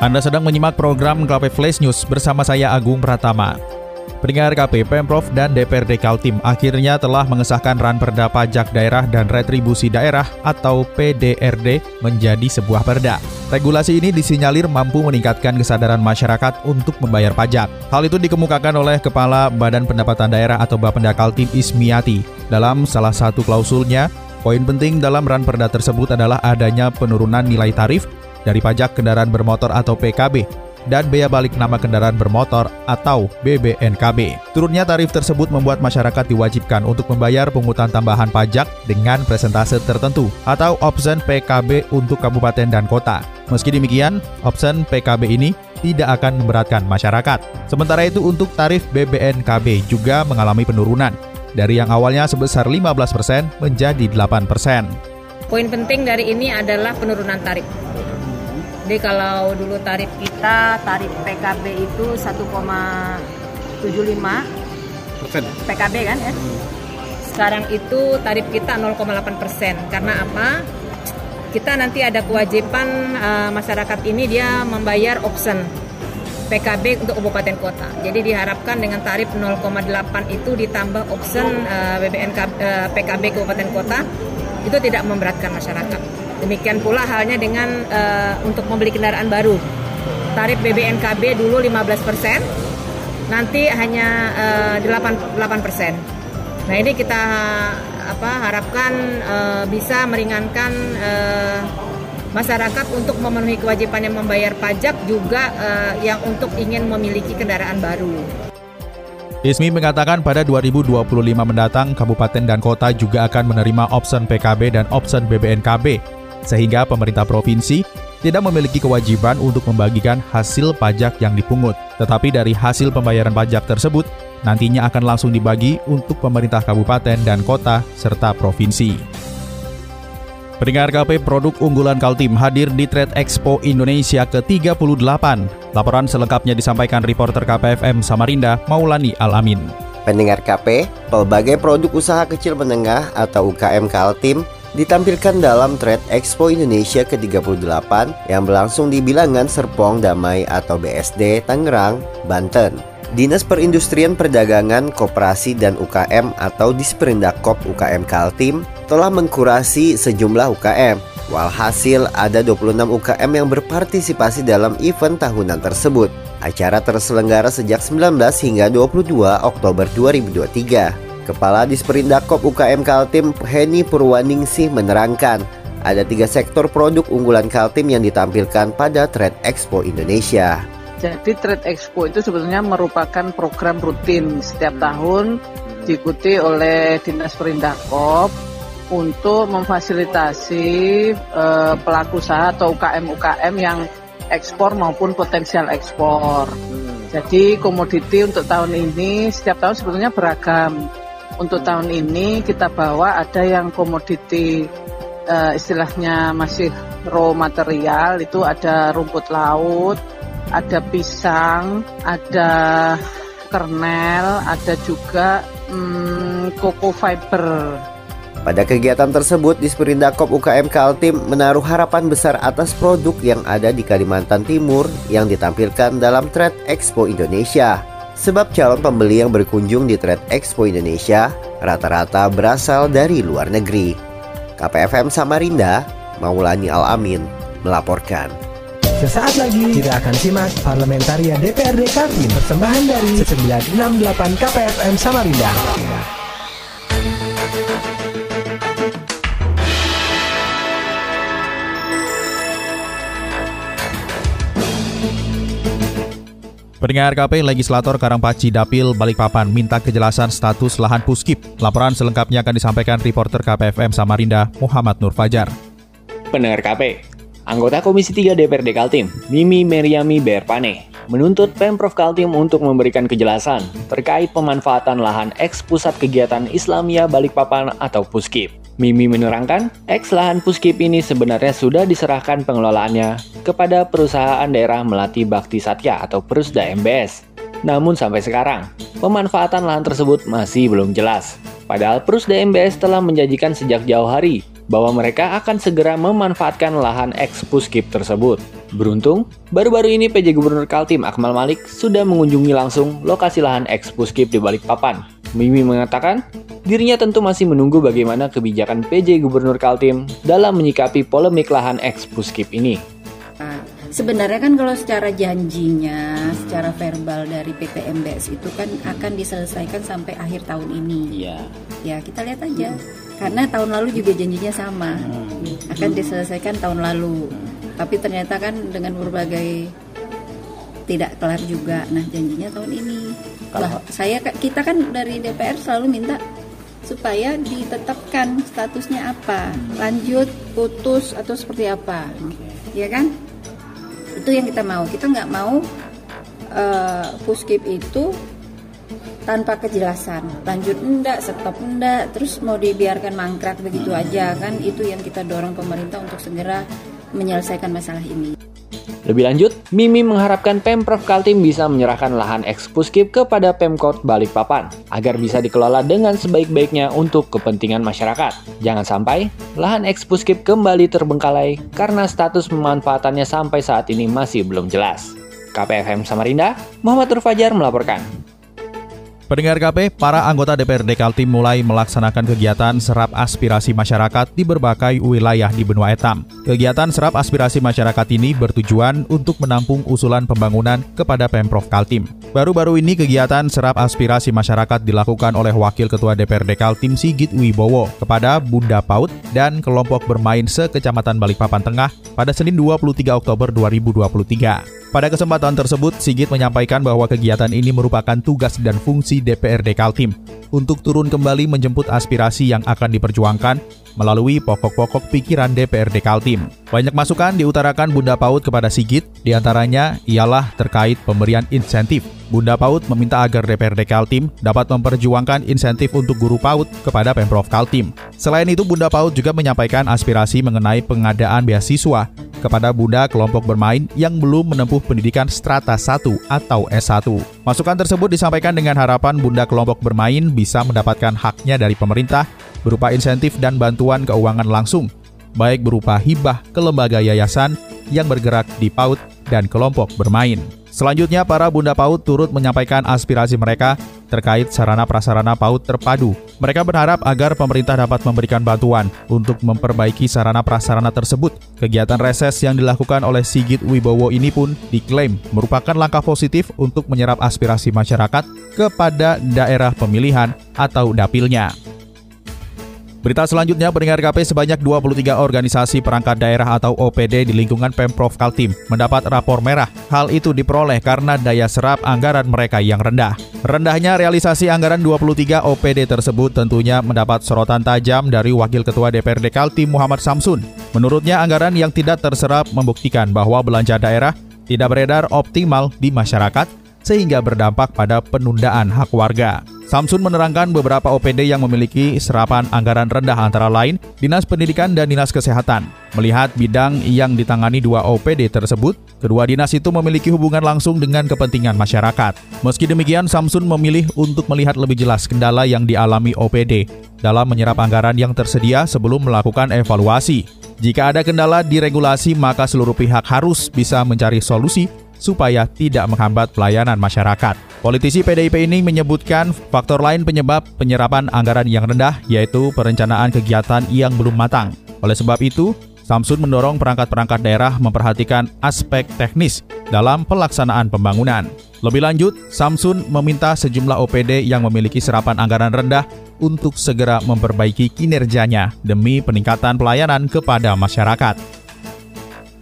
Anda sedang menyimak program KP Flash News bersama saya Agung Pratama. Pendengar KP, Pemprov dan DPRD Kaltim akhirnya telah mengesahkan Ranperda Pajak Daerah dan Retribusi Daerah atau PDRD menjadi sebuah perda. Regulasi ini disinyalir mampu meningkatkan kesadaran masyarakat untuk membayar pajak. Hal itu dikemukakan oleh Kepala Badan Pendapatan Daerah atau Bapenda Kaltim Ismiati. Dalam salah satu klausulnya, poin penting dalam Ranperda tersebut adalah adanya penurunan nilai tarif dari pajak kendaraan bermotor atau PKB dan bea balik nama kendaraan bermotor atau BBNKB. Turunnya tarif tersebut membuat masyarakat diwajibkan untuk membayar pungutan tambahan pajak dengan presentase tertentu atau option PKB untuk kabupaten dan kota. Meski demikian, option PKB ini tidak akan memberatkan masyarakat. Sementara itu untuk tarif BBNKB juga mengalami penurunan dari yang awalnya sebesar 15% menjadi 8%. Poin penting dari ini adalah penurunan tarif jadi kalau dulu tarif kita, tarif PKB itu 1,75 persen PKB kan ya. Sekarang itu tarif kita 0,8 persen. Karena apa? Kita nanti ada kewajiban uh, masyarakat ini dia membayar option PKB untuk kabupaten kota. Jadi diharapkan dengan tarif 0,8 itu ditambah option uh, BBN uh, PKB kabupaten kota itu tidak memberatkan masyarakat. Demikian pula halnya dengan uh, untuk membeli kendaraan baru. Tarif BBNKB dulu 15%, nanti hanya uh, 8 8%. Nah, ini kita apa harapkan uh, bisa meringankan uh, masyarakat untuk memenuhi kewajibannya membayar pajak juga uh, yang untuk ingin memiliki kendaraan baru. Ismi mengatakan pada 2025 mendatang kabupaten dan kota juga akan menerima opsi PKB dan opsi BBNKB sehingga pemerintah provinsi tidak memiliki kewajiban untuk membagikan hasil pajak yang dipungut. Tetapi dari hasil pembayaran pajak tersebut, nantinya akan langsung dibagi untuk pemerintah kabupaten dan kota serta provinsi. Pendengar KP Produk Unggulan Kaltim hadir di Trade Expo Indonesia ke-38. Laporan selengkapnya disampaikan reporter KPFM Samarinda, Maulani Alamin. Pendengar KP, pelbagai produk usaha kecil menengah atau UKM Kaltim ditampilkan dalam Trade Expo Indonesia ke-38 yang berlangsung di Bilangan Serpong Damai atau BSD, Tangerang, Banten. Dinas Perindustrian Perdagangan, Koperasi dan UKM atau Disperindakop UKM Kaltim telah mengkurasi sejumlah UKM. Walhasil ada 26 UKM yang berpartisipasi dalam event tahunan tersebut. Acara terselenggara sejak 19 hingga 22 Oktober 2023. Kepala Disperindakop UKM Kaltim Heni Purwaningsih menerangkan ada tiga sektor produk unggulan Kaltim yang ditampilkan pada Trade Expo Indonesia. Jadi Trade Expo itu sebetulnya merupakan program rutin setiap tahun diikuti oleh Dinas Perindakop untuk memfasilitasi uh, pelaku usaha atau UKM-UKM yang ekspor maupun potensial ekspor. Jadi komoditi untuk tahun ini setiap tahun sebetulnya beragam untuk tahun ini kita bawa ada yang komoditi uh, istilahnya masih raw material itu ada rumput laut, ada pisang, ada kernel, ada juga um, coco fiber. Pada kegiatan tersebut, Disperindakop UKM Kaltim menaruh harapan besar atas produk yang ada di Kalimantan Timur yang ditampilkan dalam Trade Expo Indonesia. Sebab calon pembeli yang berkunjung di Trade Expo Indonesia rata-rata berasal dari luar negeri. KPFM Samarinda, Maulani Al-Amin, melaporkan. Sesaat lagi kita akan simak Parlamentaria DPRD Kaltim persembahan dari 968 KPFM Samarinda. Pendengar KP Legislator Karangpaci Dapil Balikpapan minta kejelasan status lahan Puskip. Laporan selengkapnya akan disampaikan reporter KPFM Samarinda Muhammad Nur Fajar. Pendengar KP, Anggota Komisi 3 DPRD Kaltim, Mimi Meriami Berpane, menuntut Pemprov Kaltim untuk memberikan kejelasan terkait pemanfaatan lahan eks Pusat Kegiatan Islamia Balikpapan atau Puskip. Mimi menerangkan, eks lahan Puskip ini sebenarnya sudah diserahkan pengelolaannya kepada perusahaan daerah Melati Bakti Satya atau Perusda MBS. Namun sampai sekarang, pemanfaatan lahan tersebut masih belum jelas. Padahal Perusda MBS telah menjanjikan sejak jauh hari bahwa mereka akan segera memanfaatkan lahan eks Puskip tersebut. Beruntung, baru-baru ini PJ Gubernur Kaltim Akmal Malik sudah mengunjungi langsung lokasi lahan eks Puskip di Balikpapan. Mimi mengatakan, dirinya tentu masih menunggu bagaimana kebijakan PJ Gubernur Kaltim dalam menyikapi polemik lahan eks Puskip ini. Nah, sebenarnya kan kalau secara janjinya, secara verbal dari PT MBS itu kan akan diselesaikan sampai akhir tahun ini. Iya. Ya kita lihat aja karena tahun lalu juga janjinya sama hmm. akan diselesaikan tahun lalu tapi ternyata kan dengan berbagai tidak kelar juga. Nah janjinya tahun ini. Bah saya kita kan dari DPR selalu minta supaya ditetapkan statusnya apa lanjut putus atau seperti apa. Ya kan? Itu yang kita mau. Kita nggak mau uh, puskip itu tanpa kejelasan. Lanjut enggak stop enggak terus mau dibiarkan mangkrak begitu aja kan? Itu yang kita dorong pemerintah untuk segera menyelesaikan masalah ini lebih lanjut, Mimi mengharapkan Pemprov Kaltim bisa menyerahkan lahan ekspuskip kepada Pemkot Balikpapan agar bisa dikelola dengan sebaik-baiknya untuk kepentingan masyarakat. Jangan sampai lahan ekspuskip kembali terbengkalai karena status pemanfaatannya sampai saat ini masih belum jelas. KPFM Samarinda, Muhammad Turfajar melaporkan. Pendengar KP, para anggota DPRD Kaltim mulai melaksanakan kegiatan serap aspirasi masyarakat di berbagai wilayah di benua etam. Kegiatan serap aspirasi masyarakat ini bertujuan untuk menampung usulan pembangunan kepada Pemprov Kaltim. Baru-baru ini kegiatan serap aspirasi masyarakat dilakukan oleh Wakil Ketua DPRD Kaltim Sigit Wibowo kepada Bunda Paut dan kelompok bermain se-Kecamatan Balikpapan Tengah pada Senin 23 Oktober 2023. Pada kesempatan tersebut, Sigit menyampaikan bahwa kegiatan ini merupakan tugas dan fungsi DPRD Kaltim untuk turun kembali menjemput aspirasi yang akan diperjuangkan melalui pokok-pokok pikiran DPRD Kaltim. Banyak masukan diutarakan Bunda Paut kepada Sigit, di antaranya ialah terkait pemberian insentif. Bunda Paut meminta agar DPRD Kaltim dapat memperjuangkan insentif untuk guru PAUD kepada Pemprov Kaltim. Selain itu, Bunda Paut juga menyampaikan aspirasi mengenai pengadaan beasiswa kepada bunda kelompok bermain yang belum menempuh pendidikan strata 1 atau S1. Masukan tersebut disampaikan dengan harapan bunda kelompok bermain bisa mendapatkan haknya dari pemerintah berupa insentif dan bantuan keuangan langsung, baik berupa hibah ke lembaga yayasan yang bergerak di PAUD dan kelompok bermain. Selanjutnya, para bunda PAUD turut menyampaikan aspirasi mereka terkait sarana prasarana PAUD terpadu. Mereka berharap agar pemerintah dapat memberikan bantuan untuk memperbaiki sarana prasarana tersebut. Kegiatan reses yang dilakukan oleh Sigit Wibowo ini pun diklaim merupakan langkah positif untuk menyerap aspirasi masyarakat kepada daerah pemilihan atau dapilnya. Berita selanjutnya, pendengar KP sebanyak 23 organisasi perangkat daerah atau OPD di lingkungan Pemprov Kaltim mendapat rapor merah. Hal itu diperoleh karena daya serap anggaran mereka yang rendah. Rendahnya realisasi anggaran 23 OPD tersebut tentunya mendapat sorotan tajam dari Wakil Ketua DPRD Kaltim Muhammad Samsun. Menurutnya anggaran yang tidak terserap membuktikan bahwa belanja daerah tidak beredar optimal di masyarakat sehingga berdampak pada penundaan hak warga. Samsun menerangkan beberapa OPD yang memiliki serapan anggaran rendah antara lain Dinas Pendidikan dan Dinas Kesehatan. Melihat bidang yang ditangani dua OPD tersebut, kedua dinas itu memiliki hubungan langsung dengan kepentingan masyarakat. Meski demikian, Samsun memilih untuk melihat lebih jelas kendala yang dialami OPD dalam menyerap anggaran yang tersedia sebelum melakukan evaluasi. Jika ada kendala di regulasi, maka seluruh pihak harus bisa mencari solusi supaya tidak menghambat pelayanan masyarakat. Politisi PDIP ini menyebutkan faktor lain penyebab penyerapan anggaran yang rendah yaitu perencanaan kegiatan yang belum matang. Oleh sebab itu, Samsun mendorong perangkat-perangkat daerah memperhatikan aspek teknis dalam pelaksanaan pembangunan. Lebih lanjut, Samsun meminta sejumlah OPD yang memiliki serapan anggaran rendah untuk segera memperbaiki kinerjanya demi peningkatan pelayanan kepada masyarakat.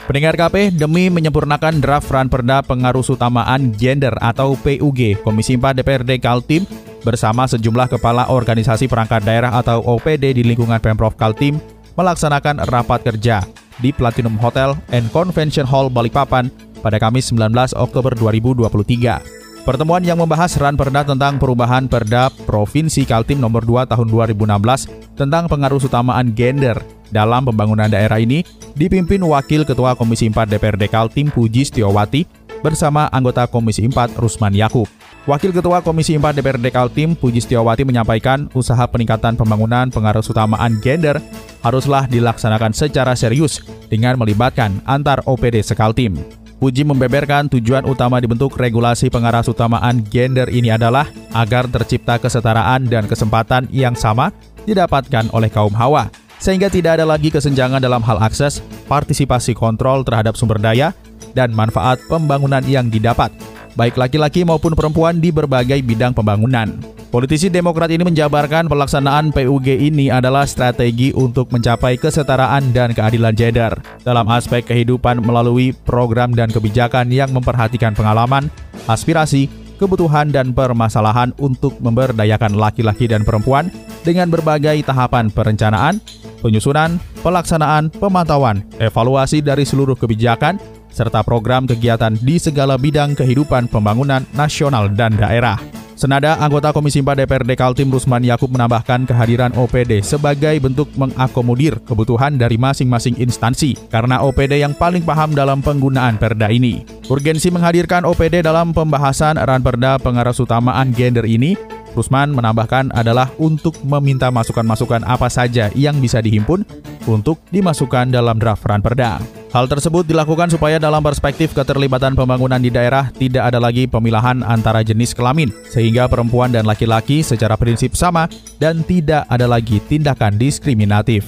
Pendengar KP, demi menyempurnakan draft Ranperda Pengaruh Utamaan Gender atau PUG, Komisi 4 DPRD Kaltim bersama sejumlah kepala organisasi perangkat daerah atau OPD di lingkungan Pemprov Kaltim melaksanakan rapat kerja di Platinum Hotel and Convention Hall Balikpapan pada Kamis 19 Oktober 2023. Pertemuan yang membahas ranperda tentang perubahan Perda Provinsi Kaltim nomor 2 tahun 2016 tentang pengaruh utamaan gender dalam pembangunan daerah ini dipimpin Wakil Ketua Komisi 4 DPRD Kaltim Puji Setiawati bersama anggota Komisi 4 Rusman Yakub. Wakil Ketua Komisi 4 DPRD Kaltim Puji Setiawati menyampaikan usaha peningkatan pembangunan pengaruh utamaan gender haruslah dilaksanakan secara serius dengan melibatkan antar OPD sekaltim. Puji membeberkan tujuan utama dibentuk regulasi pengarah utamaan gender ini adalah agar tercipta kesetaraan dan kesempatan yang sama didapatkan oleh kaum hawa, sehingga tidak ada lagi kesenjangan dalam hal akses, partisipasi kontrol terhadap sumber daya, dan manfaat pembangunan yang didapat, baik laki-laki maupun perempuan di berbagai bidang pembangunan. Politisi Demokrat ini menjabarkan pelaksanaan PUG ini adalah strategi untuk mencapai kesetaraan dan keadilan gender dalam aspek kehidupan melalui program dan kebijakan yang memperhatikan pengalaman, aspirasi, kebutuhan dan permasalahan untuk memberdayakan laki-laki dan perempuan dengan berbagai tahapan perencanaan, penyusunan, pelaksanaan, pemantauan, evaluasi dari seluruh kebijakan, serta program kegiatan di segala bidang kehidupan pembangunan nasional dan daerah. Senada anggota Komisi 4 DPRD Kaltim Rusman Yakub menambahkan kehadiran OPD sebagai bentuk mengakomodir kebutuhan dari masing-masing instansi karena OPD yang paling paham dalam penggunaan perda ini. Urgensi menghadirkan OPD dalam pembahasan ran perda pengaras utamaan gender ini Rusman menambahkan adalah untuk meminta masukan-masukan apa saja yang bisa dihimpun untuk dimasukkan dalam draft ranperda. Hal tersebut dilakukan supaya dalam perspektif keterlibatan pembangunan di daerah tidak ada lagi pemilahan antara jenis kelamin, sehingga perempuan dan laki-laki secara prinsip sama dan tidak ada lagi tindakan diskriminatif.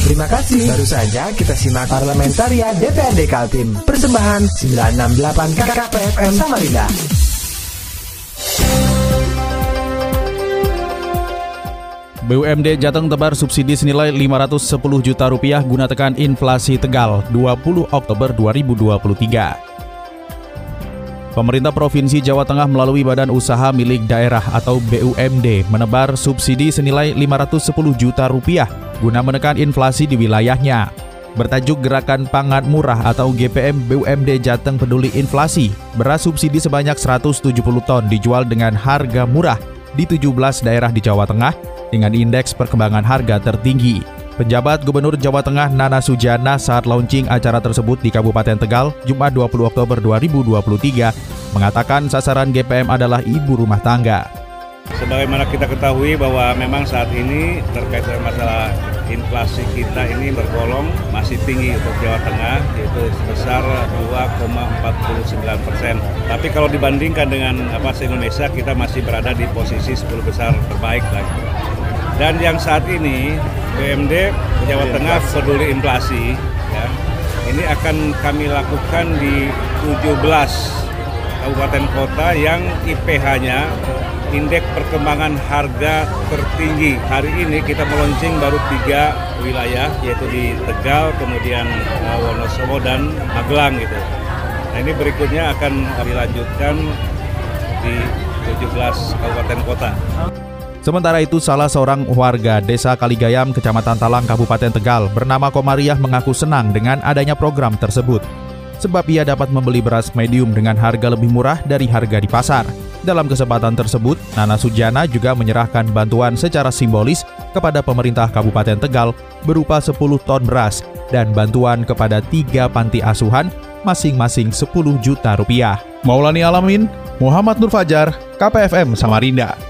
Terima kasih. Baru saja kita simak Parlamentaria DPRD Kaltim. Persembahan 968 KKPFM Samarinda. BUMD Jateng tebar subsidi senilai 510 juta rupiah guna tekan inflasi Tegal 20 Oktober 2023. Pemerintah Provinsi Jawa Tengah melalui Badan Usaha Milik Daerah atau BUMD menebar subsidi senilai 510 juta rupiah guna menekan inflasi di wilayahnya. Bertajuk Gerakan Pangan Murah atau GPM BUMD Jateng Peduli Inflasi, beras subsidi sebanyak 170 ton dijual dengan harga murah di 17 daerah di Jawa Tengah dengan indeks perkembangan harga tertinggi. Penjabat Gubernur Jawa Tengah Nana Sujana saat launching acara tersebut di Kabupaten Tegal, Jumat 20 Oktober 2023, mengatakan sasaran GPM adalah ibu rumah tangga. Sebagaimana kita ketahui bahwa memang saat ini terkait dengan masalah inflasi kita ini bergolong masih tinggi untuk Jawa Tengah yaitu sebesar 2,49 persen. Tapi kalau dibandingkan dengan apa Indonesia kita masih berada di posisi 10 besar terbaik lagi. Dan yang saat ini BMD Jawa Tengah peduli inflasi ya, ini akan kami lakukan di 17 kabupaten kota yang IPH-nya indeks perkembangan harga tertinggi. Hari ini kita meluncing baru tiga wilayah, yaitu di Tegal, kemudian uh, Wonosobo dan Magelang gitu. Nah ini berikutnya akan dilanjutkan di 17 kabupaten kota. Sementara itu, salah seorang warga Desa Kaligayam, Kecamatan Talang, Kabupaten Tegal, bernama Komariah mengaku senang dengan adanya program tersebut. Sebab ia dapat membeli beras medium dengan harga lebih murah dari harga di pasar. Dalam kesempatan tersebut, Nana Sujana juga menyerahkan bantuan secara simbolis kepada pemerintah Kabupaten Tegal berupa 10 ton beras dan bantuan kepada tiga panti asuhan masing-masing 10 juta rupiah. Maulani Alamin, Muhammad Nur Fajar, KPFM Samarinda